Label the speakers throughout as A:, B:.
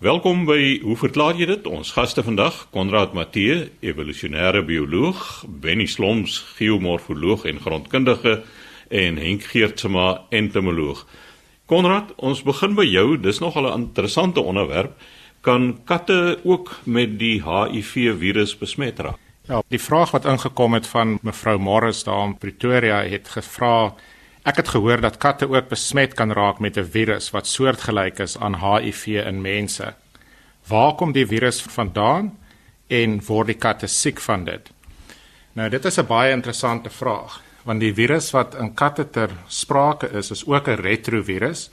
A: Welkom by Hoe verklaar jy dit? Ons gaste vandag, Konrad Matthee, evolusionêre bioloog, Benny Sloms, geomorfoloog en grondkundige en Henk Geertsma, entomoloog. Konrad, ons begin by jou. Dis nogal 'n interessante onderwerp. Kan katte ook met die HIV virus besmet raak?
B: Ja, die vraag wat ingekom het van mevrou Morris daar in Pretoria het gevra Ek het gehoor dat katte ook besmet kan raak met 'n virus wat soortgelyk is aan HIV in mense. Waar kom die virus vandaan en word die katte siek van dit? Nou dit is 'n baie interessante vraag, want die virus wat in katte ter sprake is, is ook 'n retrovirus.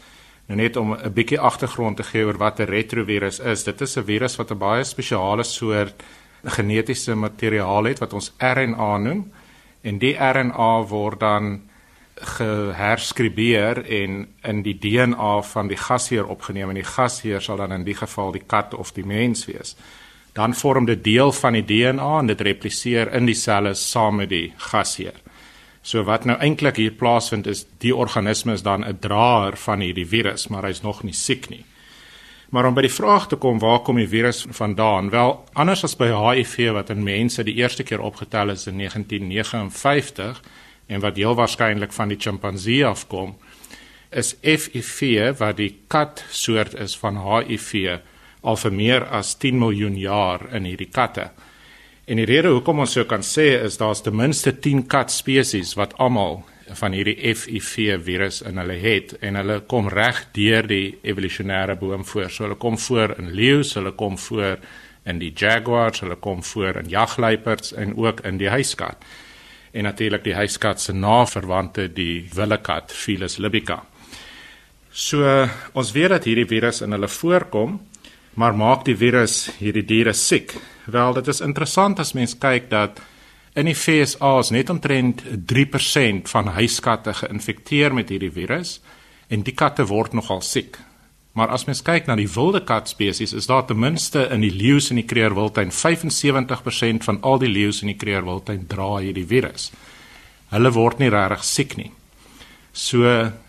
B: Nou net om 'n bietjie agtergrond te gee oor wat 'n retrovirus is. Dit is 'n virus wat 'n baie spesiale soort genetiese materiaal het wat ons RNA noem en die RNA word dan geherskribeer en in die DNA van die gasheer opgeneem en die gasheer sal dan in die geval die kat of die mens wees. Dan vorm dit deel van die DNA en dit repliseer in die selle saam met die gasheer. So wat nou eintlik hier plaasvind is die organisme is dan 'n draer van hierdie virus, maar hy's nog nie siek nie. Maar om by die vraag te kom waar kom die virus vandaan? Wel, anders as by HIV wat in mense die eerste keer opgetel is in 1959 en wat heel waarskynlik van die chimpansee afkom is FIV wat die kat soort is van HIV al vir meer as 10 miljoen jaar in hierdie katte. En die rede hoekom ons so kan sê is daar's ten minste 10 kat spesies wat almal van hierdie FIV virus in hulle het en hulle kom reg deur die evolusionêre boom voor. So hulle kom voor in leeu's, hulle kom voor in die jaguars, hulle kom voor in jagluiperds en ook in die huiskat en natuurlik die huiskat se naverwante die willekat Felis libica. So ons weet dat hierdie virus in hulle voorkom, maar maak die virus hierdie diere siek? Wel, dit is interessant as mens kyk dat in die FSA is net omtrent 3% van huiskatte geïnfekteer met hierdie virus en die katte word nogal siek. Maar as mens kyk na die wilde kat spesies, is daar ten minste in die leeu's en die kreerwiltuin 75% van al die leeu's en die kreerwiltuin dra hierdie virus. Hulle word nie regtig siek nie. So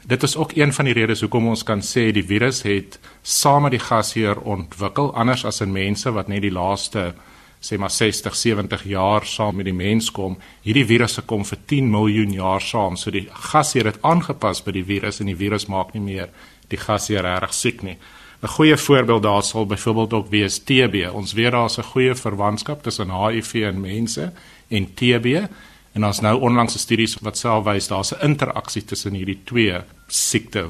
B: dit is ook een van die redes hoekom ons kan sê die virus het saam met die gasheer ontwikkel anders as in mense wat net die laaste sê maar 60, 70 jaar saam met die mens kom. Hierdie virusse kom vir 10 miljoen jaar saam. So die gasheer het aangepas by die virus en die virus maak nie meer die gasheer reg siek nie. 'n Goeie voorbeeld daar sal byvoorbeeld ook wees TB. Ons weet daar's 'n goeie verwantskap tussen HIV in mense en TB en ons nou onlangs 'n studies wat self wys daar's 'n interaksie tussen hierdie twee siekte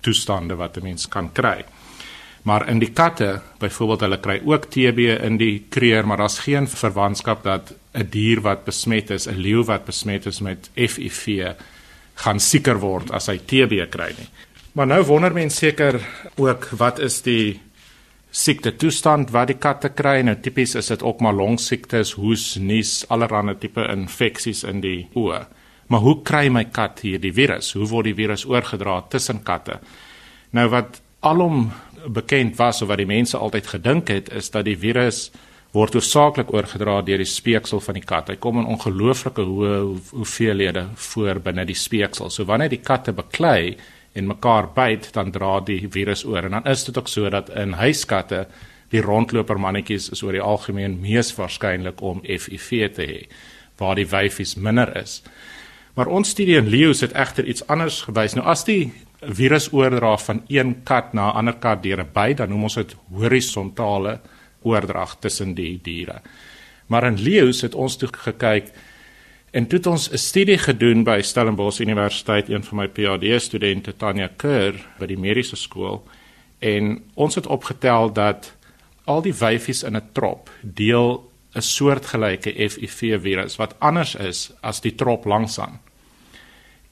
B: toestande wat 'n mens kan kry. Maar in die katte, byvoorbeeld hulle kry ook TB in die kreer, maar daar's geen verwantskap dat 'n dier wat besmet is, 'n leeu wat besmet is met FIV gaan sieker word as hy TB kry nie. Maar nou wonder mense seker ook wat is die siekte toestand wat die katte kry? Nou tipies is dit ook maar longsiektes, hoes, nies, allerlei tipe infeksies in die oë. Maar hoe kry my kat hierdie virus? Hoe word die virus oorgedra tussen katte? Nou wat alom bekend was of wat die mense altyd gedink het is dat die virus word hoofsaaklik oorgedra deur die speeksel van die kat. Hy kom in ongelooflike hoë hoeveelhede voor binne die speeksel. So wanneer die katte beklei, en mekaar byt, dan dra die virus oor. En dan is dit ook so dat in huiskatte die rondloper mannetjies is oor die algemeen mees waarskynlik om HIV te hê, waar die wyfies minder is. Maar ons studie in leeu's het egter iets anders gewys. Nou as die virus oordra van een kat na 'n ander kat deur 'n byt, dan noem ons dit horisontale oordrag tussen die diere. Maar in leeu's het ons toe gekyk En toe het ons 'n studie gedoen by Stellenbosch Universiteit, een van my PhD studente Tanya Kerr by die mediese skool en ons het opgetel dat al die wyfies in 'n trop deel 'n soortgelyke FIV virus wat anders is as die trop langsaan.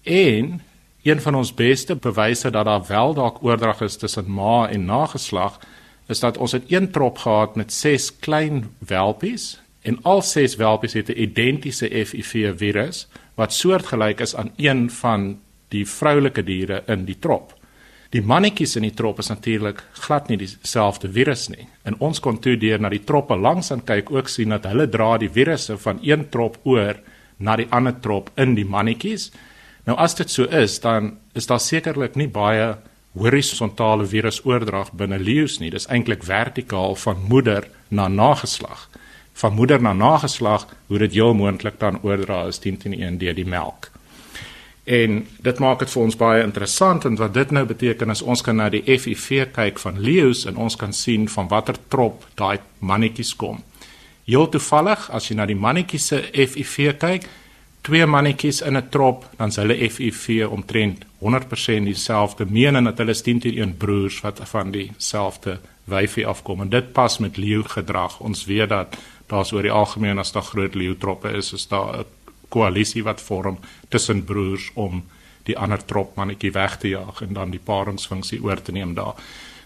B: En een van ons beste bewyse dat daar wel dalk oordrag is tussen ma en nageslag is dat ons het een trop gehad met 6 klein welpies en al ses welpies het 'n identiese FIV virus wat soortgelyk is aan een van die vroulike diere in die trop. Die mannetjies in die trop is natuurlik glad nie dieselfde virus nie. En ons kon toe deur na die troppe langs aan kyk ook sien dat hulle dra die virusse van een trop oor na die ander trop in die mannetjies. Nou as dit so is, dan is daar sekerlik nie baie horisontale virusoordrag binne leeu's nie. Dis eintlik vertikaal van moeder na nageslag. Van moeder na nageslag hoe dit heel moontlik dan oordra is 10 teen 1 deur die melk. En dit maak dit vir ons baie interessant en wat dit nou beteken is ons kan na die FIV kyk van leeu's en ons kan sien van watter trop daai mannetjies kom. Heel toevallig as jy na die mannetjies se FIV kyk, twee mannetjies in 'n trop, dan is hulle FIV omtrent 100% dieselfde, meen dat hulle 10 teen 1 broers wat van dieselfde wyfie afkom en dit pas met leeu gedrag. Ons weet dat daar's oor die algemeen as daar groot leeu troppe is, is daar 'n koalisie wat vorm tussen broers om die ander trop mannetjie weg te jaag en dan die paringsfunksie oor te neem daar.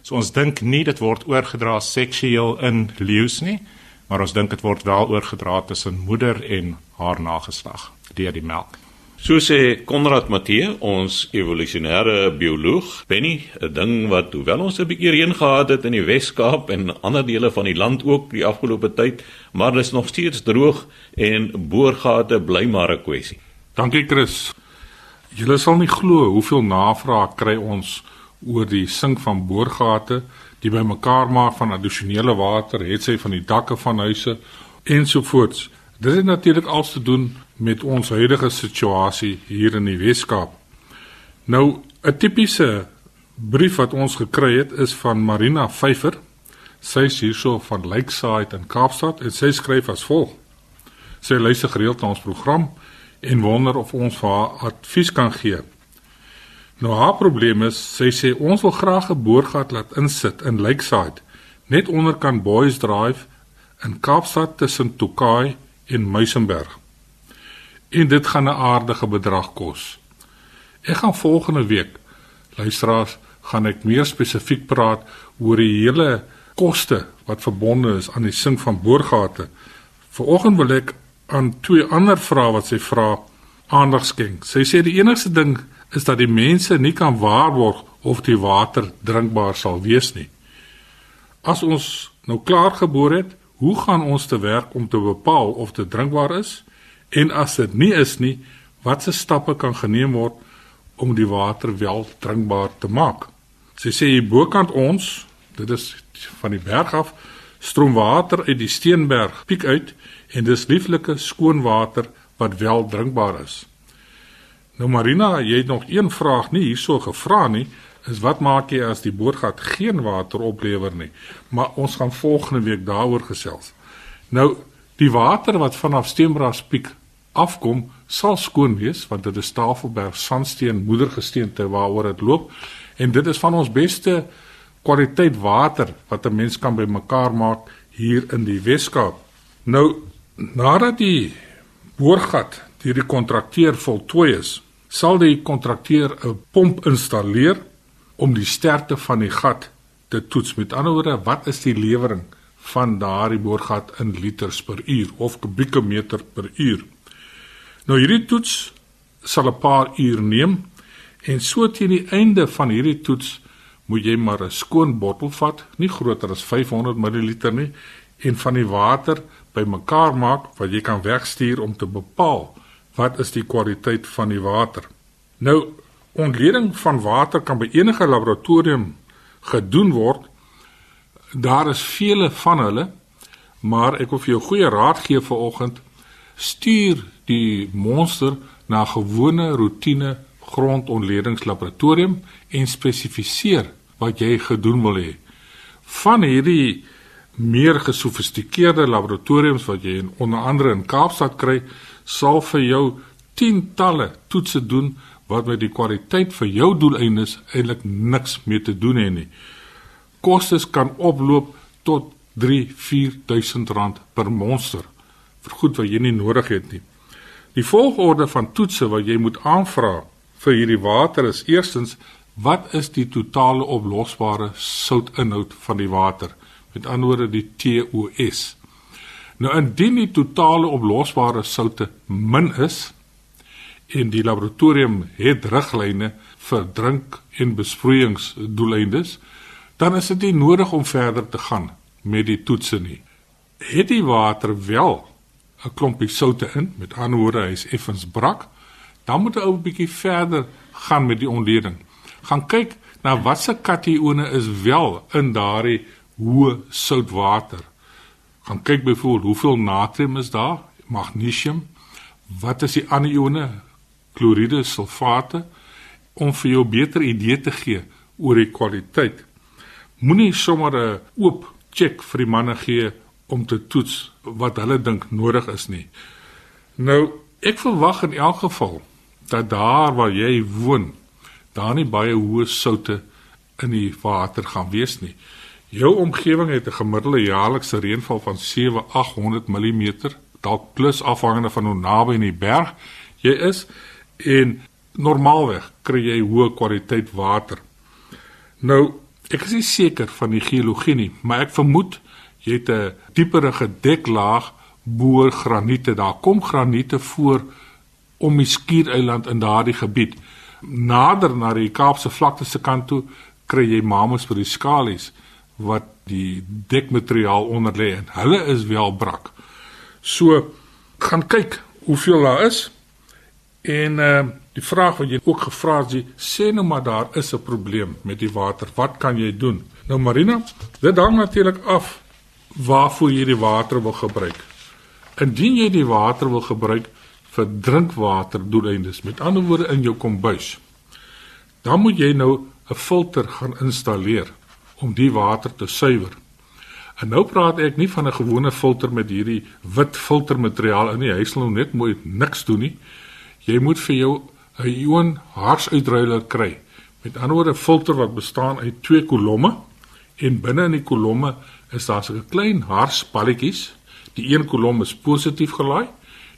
B: So ons dink nie dit word oorgedra seksueel in leeu's nie, maar ons dink dit word wel oorgedra tussen moeder en haar nageslag deur die melk.
A: So sê Konrad Matthee, ons evolusionêre bioloog, Benny, 'n ding wat hoewel ons 'n bietjie reën gehad het in die Wes-Kaap en ander dele van die land ook die afgelope tyd, maar dit is nog steeds droog en boorgate bly maar 'n kwessie.
C: Dankie Chris. Julle sal nie glo hoeveel navraag kry ons oor die sink van boorgate, die bymekaar maak van addisionele water, het sy van die dakke van huise ensovoorts. Dit het natuurlik alles te doen met ons huidige situasie hier in die Weskaap. Nou 'n tipiese brief wat ons gekry het is van Marina Vyver. Sy is hierso van Lakeside in Kaapstad en sy skryf as volg: Sy luister gereeld na ons program en wonder of ons vir haar advies kan gee. Nou haar probleem is, sy sê ons wil graag 'n boorgat laat insit in Lakeside, net onderkant Boys Drive in Kaapstad tussen Tokai en Muizenberg en dit gaan 'n aardige bedrag kos. Ek gaan volgende week luisteraars gaan ek meer spesifiek praat oor die hele koste wat verbonde is aan die sink van boorgate. Vanoggend wil ek aan twee ander vrae wat sy vra aandag skenk. Sy sê die enigste ding is dat die mense nie kan waarborg of die water drinkbaar sal wees nie. As ons nou klaar geboor het, hoe gaan ons te werk om te bepaal of dit drinkbaar is? En as dit nie is nie, watse stappe kan geneem word om die water wel drinkbaar te maak? Sy sê hier bokant ons, dit is van die berg af, stroom water uit die Steenberg piek uit en dis lieflike skoon water wat wel drinkbaar is. Nou Marina, jy het nog een vraag nie hierso gevra nie, is wat maak jy as die boorgat geen water oplewer nie? Maar ons gaan volgende week daaroor gesels. Nou Die water wat vanaf Steenbraaspiek afkom, sal skoon wees want dit is Tafelberg sandsteen moedergesteente waaroor dit loop en dit is van ons beste kwaliteit water wat 'n mens kan bymekaar maak hier in die Weskaap. Nou nadat die boorgat deur die kontrakteur voltooi is, sal die kontrakteur 'n pomp installeer om die sterkte van die gat te toets. Met ander woorde, wat is die lewering van daardie boorgat in liters per uur of kubieke meter per uur. Nou hierdie toets sal 'n paar uur neem en so teen die einde van hierdie toets moet jy maar 'n skoon bottel vat, nie groter as 500 ml nie, en van die water bymekaar maak wat jy kan wegstuur om te bepaal wat is die kwaliteit van die water. Nou ontleding van water kan by enige laboratorium gedoen word daar is vele van hulle, maar ek wil vir jou goeie raad gee vanoggend. Stuur die monster na gewone rotine grondontledingslaboratorium en spesifiseer wat jy gedoen wil hê. Van hierdie meer gesofistikeerde laboratoriums wat jy in onder andere in Kaapstad kry, sal vir jou tientalle toetse doen wat met die kwaliteit vir jou doeleindes eintlik niks mee te doen het nie kostes kan oploop tot 3-4000 rand per monster vir goed wat jy nie nodig het nie. Die volgorde van toetse wat jy moet aanvra vir hierdie water is eerstens wat is die totale oplosbare soutinhoud van die water? Met ander woorde die TOS. Nou indien die totale oplosbare soutte min is en die laboratorium het riglyne vir drink en besproeiingsdoeleindes, dan is dit nie nodig om verder te gaan met die toetse nie. Het die water wel 'n klompie soutte in, met ander woorde hy is effens brak, dan moet 'n ou bietjie verder gaan met die ontleding. Gaan kyk Nou watse katione is wel in daardie hoë soutwater? Gaan kyk byvoorbeeld hoeveel natrium is daar, magnesium, wat is die anione, kloriede, sulfate om vir jou beter idee te gee oor die kwaliteit. Moenie sommer 'n oop check vir die manne gee om te toets wat hulle dink nodig is nie. Nou, ek verwag in elk geval dat daar waar jy woon, daar nie baie hoë soutte in die water gaan wees nie. Jou omgewing het 'n gemiddelde jaarlikse reënval van 7-800 mm, dalk plus afhangende van hoe naby in die berg jy is en normaalweg kry jy hoë kwaliteit water. Nou, ek is nie seker van die geologie nie, maar ek vermoed jy het 'n dieperige deklaag bo graniete. Daar kom graniete voor om die skiereiland in daardie gebied. Nader na die Kaapse vlakte se kant toe kry jy mamas vir die skalies wat die dekmateriaal onder lê en hulle is wel brak. So gaan kyk hoeveel daar is. En uh die vraag wat jy ook gevra het, sê nou maar daar is 'n probleem met die water. Wat kan jy doen? Nou Marina, dit hang natuurlik af waarvoor jy die water wil gebruik. Indien jy die water wil gebruik vir drinkwater doeleindes, met ander woorde in jou kombuis, dan moet jy nou 'n filter gaan installeer om die water te suiwer. En nou praat ek nie van 'n gewone filter met hierdie wit filtermateriaal in nie. Hy sal nou net mooi niks doen nie. Jy moet vir jou 'n ion harsuitruiler kry. Met ander woorde 'n filter wat bestaan uit twee kolomme en binne in die kolomme is daar so 'n klein harsballetjies. Die een kolom is positief gelaai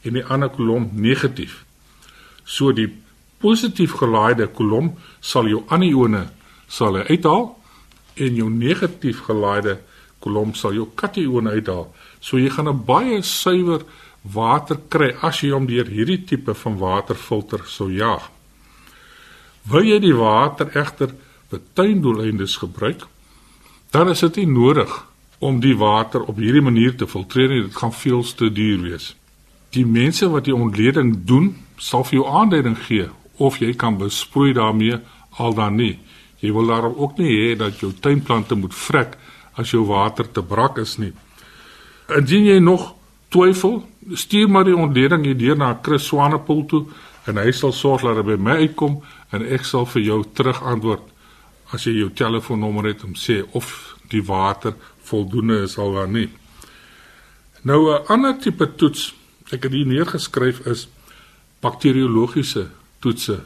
C: en die ander kolom negatief. So die positief gelaaide kolom sal jou anione sal hy uithaal en jou negatief gelaaide kolom sal jou katione uithaal. So jy gaan 'n baie suiwer water kry as jy hom deur hierdie tipe van waterfilter sou jaag. Wil jy die water egter vir tuindoeleindes gebruik, dan is dit nie nodig om die water op hierdie manier te filtreer nie. Dit gaan veel te duur wees. Die mense wat die ontleding doen, sal vir jou aanduiding gee of jy kan besproei daarmee al dan nie. Jy wil daarom ook nie hê dat jou tuinplante moet vrek as jou water te brak is nie. Indien jy nog twyfel, stuur maar die ontleding hier na Chris Swanepoel toe en hy sal sorg dat dit by my uitkom en ek sal vir jou terugantwoord as jy jou telefoonnommer het om sê of die water voldoende is al dan nie. Nou 'n ander tipe toets, ek het hier neergeskryf is bakteriologiese toetse.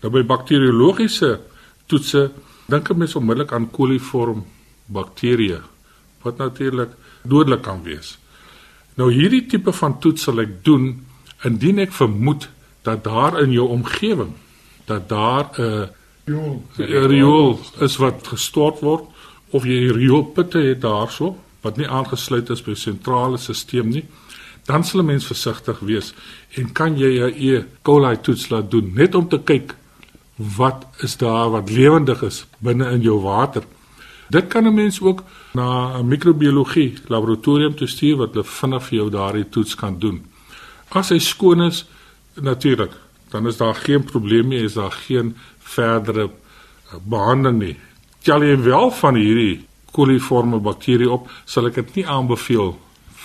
C: Nou by bakteriologiese toetse dink 'n mens onmiddellik aan koliform bakterieë wat natuurlik dodelik kan wees. Nou hierdie tipe van toets sal ek doen indien ek vermoed dat daar in jou omgewing dat daar 'n riool is wat gestort word of jy rioolputte het daarso wat nie aangesluit is by 'n sentrale stelsel nie, dan sal 'n mens versigtig wees en kan jy 'n E. coli toets laat doen net om te kyk wat is daar wat lewendig is binne in jou water. Dit kan 'n mens ook na 'n microbiologie laboratorium toe stuur wat hulle vinnig vir jou daardie toets kan doen. As hy skoon is, natuurlik, dan is daar geen probleem nie, is daar geen verdere eh, behandeling nie. Tel jy wel van hierdie koliforme bakterie op, sal ek dit nie aanbeveel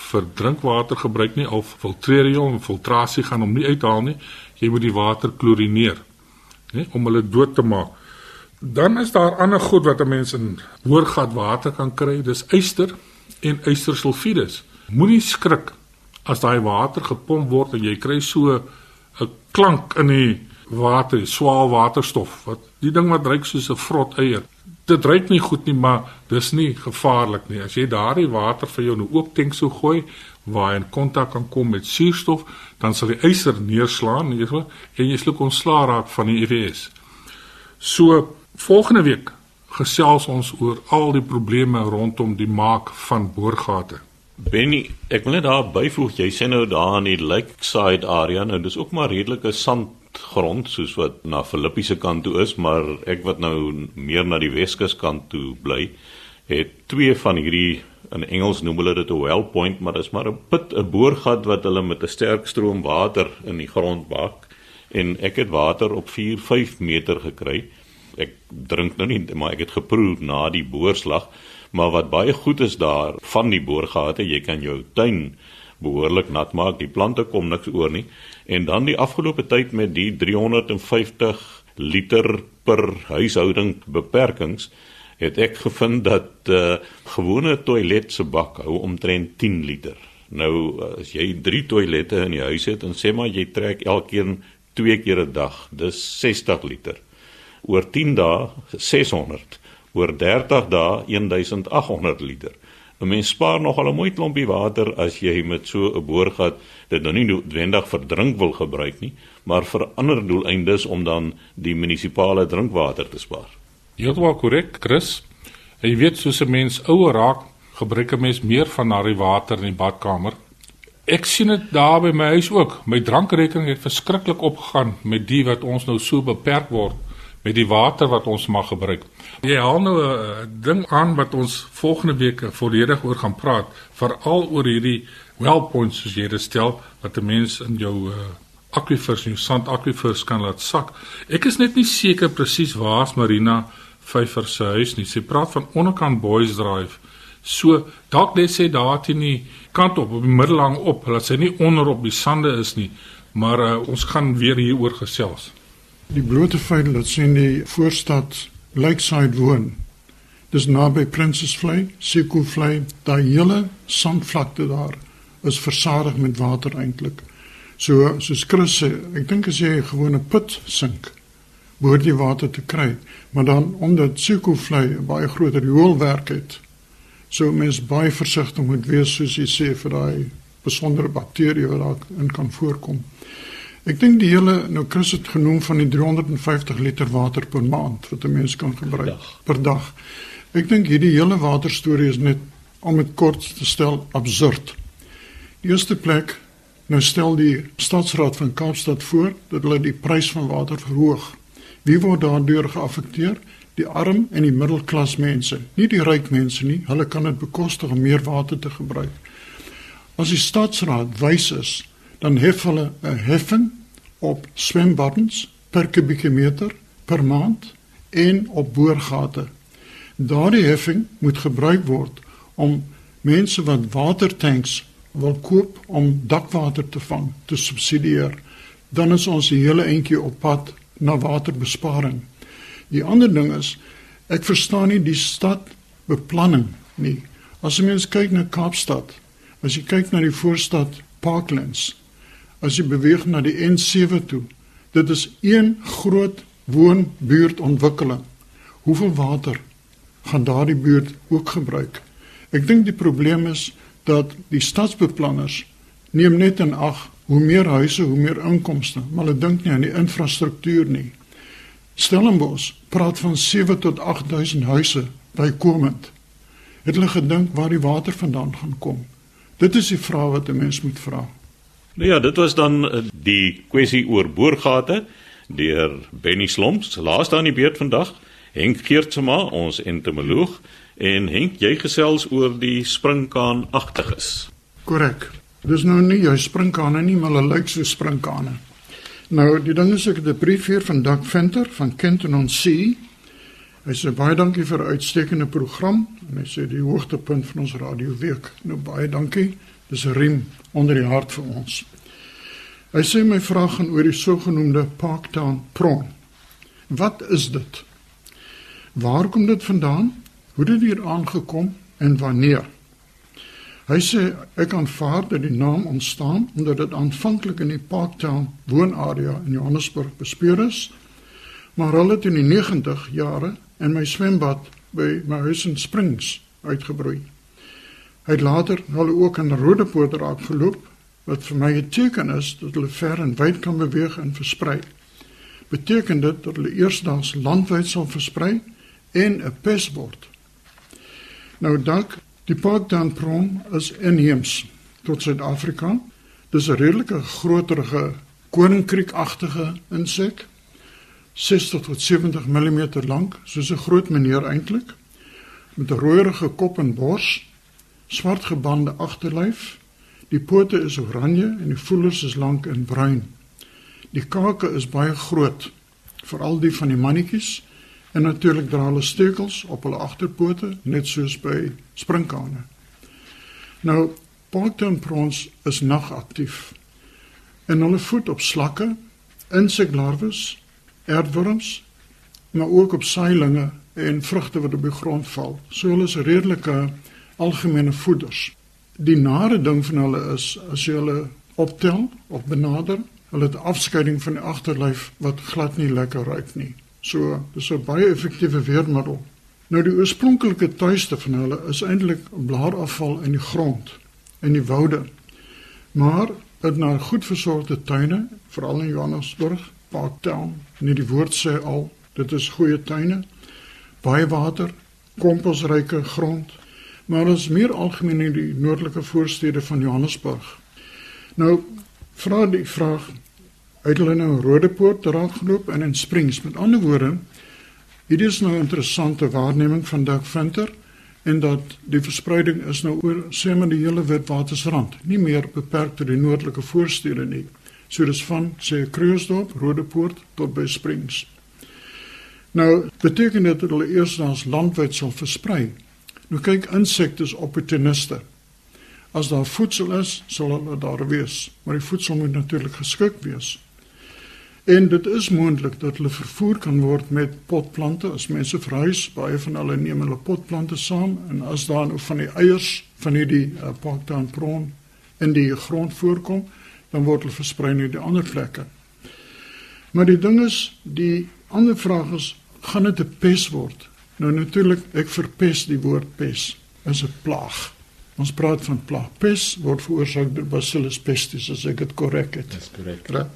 C: vir drinkwater gebruik nie of filtreer jy hom, filtrasie gaan hom nie uithaal nie. Jy moet die water klorineer, né, om hulle dood te maak. Dan is daar ander goed wat 'n mens in hoorgat water kan kry, dis yster en ystersulfides. Moenie skrik as daai water gepomp word en jy kry so 'n klank in die water, swaar waterstof. Wat die ding wat ruik soos 'n vrot eier. Dit ruik nie goed nie, maar dis nie gevaarlik nie. As jy daardie water vir jou in 'n oop tank sou gooi waar hy in kontak kan kom met suurstof, dan sal die yster neerslaan, jy weet, en jy sluk ontslaa raak van die EVS. So Volgende week gesels ons oor al die probleme rondom die maak van boorgate.
A: Benny, ek wil net daar byvoeg, jy sê nou daar in die lakeside area, nou dis ook maar redelike sandgrond soos wat na Filippi se kant toe is, maar ek wat nou meer na die Weskus kant toe bly, het twee van hierdie in Engels noem hulle dit 'n well point, maar dis maar 'n put, 'n boorgat wat hulle met 'n sterk stroom water in die grond bak. En ek het water op 4, 5 meter gekry. Ek drink nou nie, maar ek het geproe na die boorslag, maar wat baie goed is daar van die boorgate, jy kan jou tuin behoorlik nat maak, die plante kom niks oor nie. En dan die afgelope tyd met die 350 liter per huishouding beperkings het ek gevind dat uh, eh, gewone toilet se bak hou omtrent 10 liter. Nou as jy 3 toilette in die huis het en sê maar jy trek elkeen 2 keer 'n dag, dis 60 liter. Oor 10 dae 600, oor 30 dae 1800 liter. 'n Mens spaar nogal 'n mooi klompie water as jy met so 'n boorgat dit nou nie noodwendig vir drink wil gebruik nie, maar vir ander doeleindes om dan die munisipale drinkwater te spaar.
C: Heeltemal korrek, Chris. Jy weet soos 'n mens ouer raak, gebruik 'n mens meer van daardie water in die badkamer. Ek sien dit daar by my huis ook. My drankrekening het verskriklik opgegaan met die wat ons nou so beperk word met die water wat ons mag gebruik. Jy haal nou 'n ding aan wat ons volgende week volledig oor gaan praat, veral oor hierdie well points soos jy dit stel wat 'n mens in jou uh, aquifers, jou sandaquifers kan laat sak. Ek is net nie seker presies waar's Marina Vyfer se huis nie. Sy praat van onderkant Boys Drive. So dalk net sê daar teen die kant op op die middellang op, laat sy nie onder op die sande is nie, maar uh, ons gaan weer hieroor gesels.
D: Die blote feit dat sy in die voorstad Lakeside woon. Dis naby Princess Vlei, Seku Vlei, daai hele sandvlakte daar is versadig met water eintlik. So soos Chris sê, ek dink as jy 'n gewone put sink, behoort jy water te kry, maar dan omdat Seku Vlei 'n baie groot rioolwerk het, so mens baie versigtig moet wees soos jy sê vir daai besondere bakterieë wat daar in kan voorkom. Ek dink die hele nou Chris het genoem van die 350 liter water per maand wat 'n mens kan gebruik
A: per dag.
D: per dag. Ek dink hierdie hele water storie is net om dit kort te stel absurd. Die eerste plek nou stel die stadsraad van Kaapstad voor dat hulle die prys van water verhoog. Wie word daardeur geaffekteer? Die arm en die middelklas mense, nie die ryk mense nie. Hulle kan dit bekostig om meer water te gebruik. As die stadsraad wys is dan hef hulle 'n heffing op swembaddens per kubieke meter per maand en op boorgate. Daardie heffing moet gebruik word om mense wat watertanks wil koop om dakwater te vang te subsidieer. Dan is ons die hele entjie op pad na waterbesparing. Die ander ding is ek verstaan nie die stad beplanning nie. As jy mens kyk na Kaapstad, as jy kyk na die voorstad Parklands, as jy beweeg na die N7 toe. Dit is een groot woonbuurtontwikkeling. Hoeveel water gaan daardie buurt ook gebruik? Ek dink die probleem is dat die stadsbeplanners neem net in ag hoe meer huise, hoe meer inkomste, maar hulle dink nie aan die infrastruktuur nie. Stellenbosch praat van 7 tot 8000 huise bykomend. Het hulle gedink waar die water vandaan gaan kom? Dit is die vraag wat 'n mens moet vra.
A: Nou ja, dit was dan eh, die kwessie oor boorgate deur Benny Slomps. Laaste aan die beurt vandag, Henk Geertsma, ons entomoloog, en Henk, jy gesels oor die springkaan agtiges.
D: Korrek. Dis nou nie jou springkane nie, maar hulle lyk so springkane. Nou, die ding is ek het 'n brief hier van Doug Venter van Kenton on Sea. Hy sê baie dankie vir 'n uitstekende program en hy sê die hoogtepunt van ons radio week. Nou baie dankie. Dis 'n riem onder die hart vir ons. Hy sê my vraag gaan oor die sogenaamde Parktown prawn. Wat is dit? Waar kom dit vandaan? Hoe het dit hier aangekom en wanneer? Hy sê ek aanvaar dat die naam ontstaan omdat dit aanvanklik in die Parktown woonarea in Johannesburg bespeer is, maar hulle het in die 90 jare in my swembad by Mahousing Springs uitgebroei. Hy het later hulle ook in Rodepoort raak geloop wat vir my 'n teken is dat hulle ver en wyd kan beweeg en versprei. Beteken dit dat hulle eersdaags landwyd sal versprei en 'n pes word. Nou dalk die Parktown prom is inheems tot Suid-Afrika. Dis 'n redelike groterige koninkriekagtige insek 60 tot 70 mm lank, soos 'n groot meneer eintlik, met 'n rooierige kop en bors swart gebande agterlyf. Die pote is oranje en die voelers is lank en bruin. Die kake is baie groot, veral die van die mannetjies En natuurlik dra hulle stekels op hulle agterpote, net soos by sprinkane. Nou, Parktown prawns is nagaktief. En hulle voed op slakke, inseklarwes, aardwurms, maar ook op saailinge en vrugte wat op die grond val. So hulle is redelike algemene voeders. Die nare ding van hulle is as jy hulle optel of benader, hulle het afskeiding van die agterlyf wat glad nie lekker ruik nie. So, dis 'n baie effektiewe weermiddel. Nou die oorspronklike tuiste van hulle is eintlik blaarafval in die grond in die woude. Maar dit na goed versorgde tuine, veral in Johannesburg, Parktown, net die woord sê al, dit is goeie tuine. Baie water, komposryke grond, maar ons meer algemeen in die noordelike voorstede van Johannesburg. Nou vra die vraag uit hulle nou Rodepoort raak geloop en in Springs. Met ander woorde, hier is nou 'n interessante waarneming van Dirk Venter en dat die verspreiding is nou oor sê maar die hele Witwatersrand, nie meer beperk tot die noordelike voorstede nie. So dis van sê Kruisdorp, Rodepoort tot by Springs. Nou beteken dit dat hulle eers ons landwyd sal versprei. Nou kyk insekte is opportuniste. As daar voedsel is, sal hulle daar wees, maar die voedsel moet natuurlik geskik wees. En dit is moontlik dat hulle vervoer kan word met potplante as mense verhuis, baie van hulle neem hulle potplante saam en as daar nou van die eiers van hierdie uh, Parktown prawn in die grond voorkom, dan word hulle versprei na die ander plekke. Maar die ding is, die ander vraag is, gaan dit 'n pes word? Nou natuurlik, ek verpes die woord pes. Is 'n plaag. Ons praat van plaag. Pes word veroorsaak deur Bacillus pestis as ek dit korrek het.
B: Dis korrek.
D: Ja.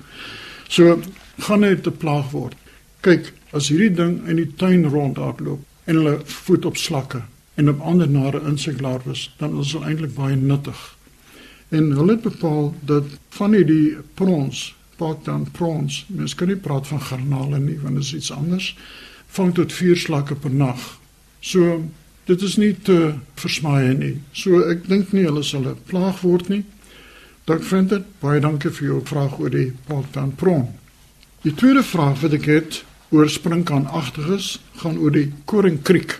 D: So gaan dit 'n plaag word. Kyk, as hierdie ding in die tuin rondhardloop en hulle voet op slakke en op ander nare inseklarwes, dan is dit eintlik baie nuttig. En hulle het bepaal dat van hierdie prawns, Parktown prawns, mens kan nie praat van garnale nie, want dit is iets anders vang tot 4 slakke per nag. So dit is nie te versmaai nie. So ek dink nie hulle sal 'n plaag word nie. Dank vind dit. Baie dankie vir jou vraag oor die Parktown prawn. Die tweede vraag wat ek het oor sprinkaanagtiges gaan oor die Koringkriek.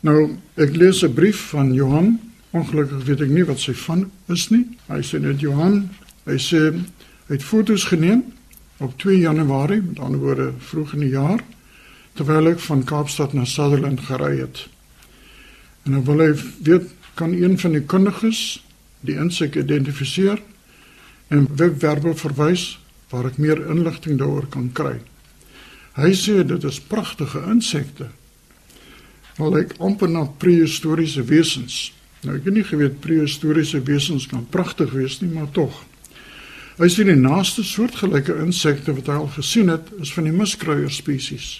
D: Nou, ek lees 'n brief van Johan. Ongelukkig weet ek nie wat sy van is nie. Hy sê net Johan, hy sê hy het foto's geneem op 2 Januarie, met ander woorde vroeg in die jaar terwyl ek van Kaapstad na Sutherland gery het. En nou wil hy weet kan een van die kundiges die insek identifiseer en webwerwe verwys waar ek meer inligting daaroor kan kry. Hy sê dit is pragtige insekte. Wel ek amper na prehistoriese wesens. Nou ek het nie geweet prehistoriese wesens kan pragtig wees nie, maar tog. Hy sê die naaste soortgelyke insekte wat hy al gesien het, is van die muskruier spesies.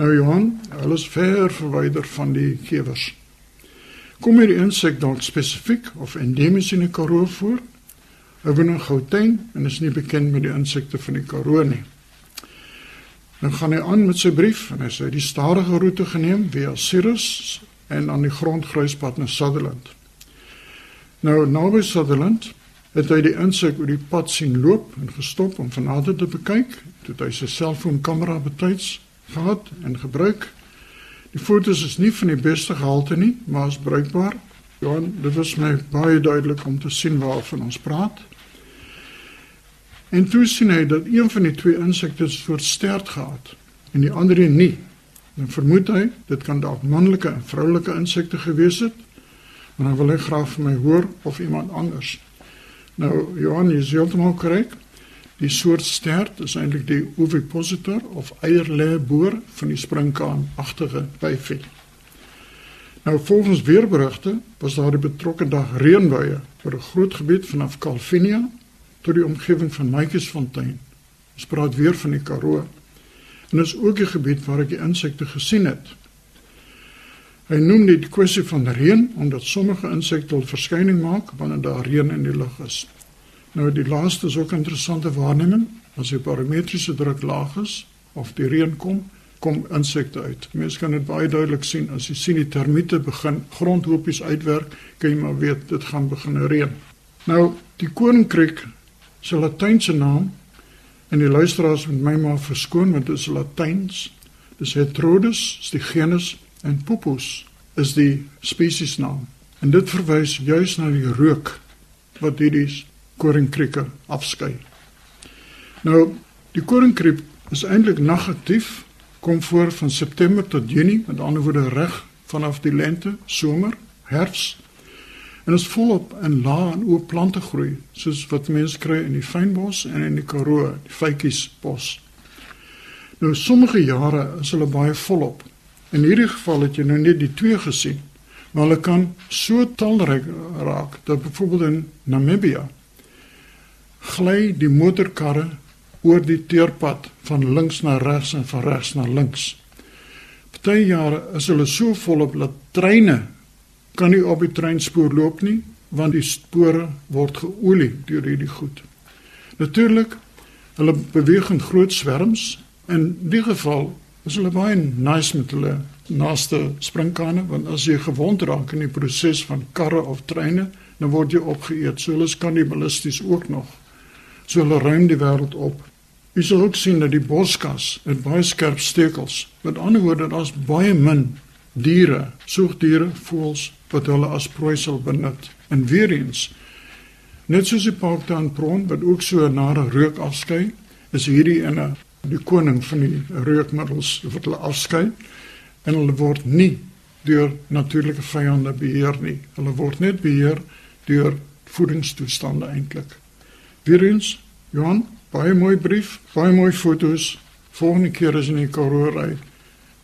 D: Nou Johan, hulle is ver verwyder van die gewers. Kom hier die insek dalk spesifiek of endemies in die Karoo voor? Hy woon in Gauteng en is nie bekend met die insekte van die Karoo nie. Dan gaan hy aan met sy brief en hy sê die stadige roete geneem via Sirius en aan die grondgruispad na Sutherland. Nou naby Sutherland het hy die insek oor die pad sien loop en gestop om van nader te bekyk. Toe hy sy selfoonkamera betyds gehad en gebruik. Die fotos is nie van die beste gehalte nie, maar is bruikbaar. Ja, dit was my baie duidelik om te sien waarvan ons praat. En toe sien hy dat een van die twee insekte soort stert gehad en die ander een nie. Dan vermoed hy dit kan dalk manlike en vroulike insekte gewees het. Maar dan wil hy graag van my hoor of iemand anders. Nou Johan, jy is heeltemal korrek. Die soort stert is eintlik die ovipositor of eierlêboor van die sprinkaanagtige byvie. Nou volgens weerberigte was daar die betrokke dag reënbuie oor 'n groot gebied vanaf Calvinia tot die omgewing van Maatjiesfontein. Ons praat weer van die Karoo. En dit is ook 'n gebied waar ek die insekte gesien het. Hy noem dit kwessie van reën omdat sommige insekte al verskyning maak wanneer daar reën in die lug is. Nou die laaste is ook 'n interessante waarneming. As die barometriese druk laag is of die reën kom, kom insekte uit. Mense kan dit baie duidelik sien as jy sien die termiete begin grondhoopies uitwerk, kan jy maar weet dit gaan begin reën. Nou die koninkryk se latynse naam en die luisteraars moet my maar verskoon want dit is latyns. Dis Heterodus is die genus en Pupus is die spesiesnaam. En dit verwys juis na die rook wat hierdie koringkrieke afskei. Nou, die koringkriep is eintlik negatief, kom voor van September tot Junie, met ander woorde reg vanaf die lente, somer, herfs. En is volop in lae en oop plante groei, soos wat mense kry in die fynbos en in die Karoo, die vytjiesbos. Nou sommige jare is hulle baie volop. In hierdie geval het jy nou net die twee gesien, maar hulle kan so talryk raak dat byvoorbeeld in Namibië gly die motorkarre oor die teerpad van links na regs en van regs na links. Party jare is hulle so volop dat treine kan nie op die treinspoor loop nie want die spore word geolie deur hierdie goed. Natuurlik, hulle beweeg in groot swerms. In die geval is hulle baie nice met hulle naaste springkane want as jy gewond raak in die proses van karre of treine, dan word jy opgeëet. So hulle is kannibalisties ook nog. So hulle ruim die wêreld op. Jy sal ook sien dat die boskas het baie skerp stekels. Met ander woorde, daar's baie min diere, soogdiere, voëls wat hulle as prooi sal benut. En weer eens, net soos die parktaan prawn wat ook so 'n nare reuk afskei, is hierdie in 'n die koning van die reukmiddels wat hulle afskei en hulle word nie deur natuurlike vyande beheer nie. Hulle word net beheer deur voedingstoestande eintlik. Weer eens, Johan, baie mooi brief, baie mooi fotos. Volgende keer as in die Karoo ry,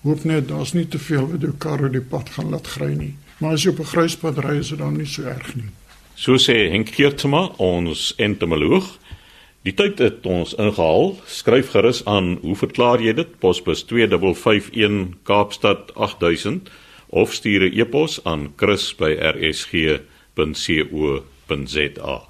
D: hoop net daar's nie te veel wat jou kar op die pad gaan laat gry nie. Maar as jy op 'n gryspad ry, is dit dan nie so erg nie.
A: So sê Henk Keertema, ons entomoloog. Die tyd het ons ingehaal. Skryf gerus aan, hoe verklaar jy dit? Posbus 2551 Kaapstad 8000 of stuur 'n e-pos aan chris@rsg.co.za.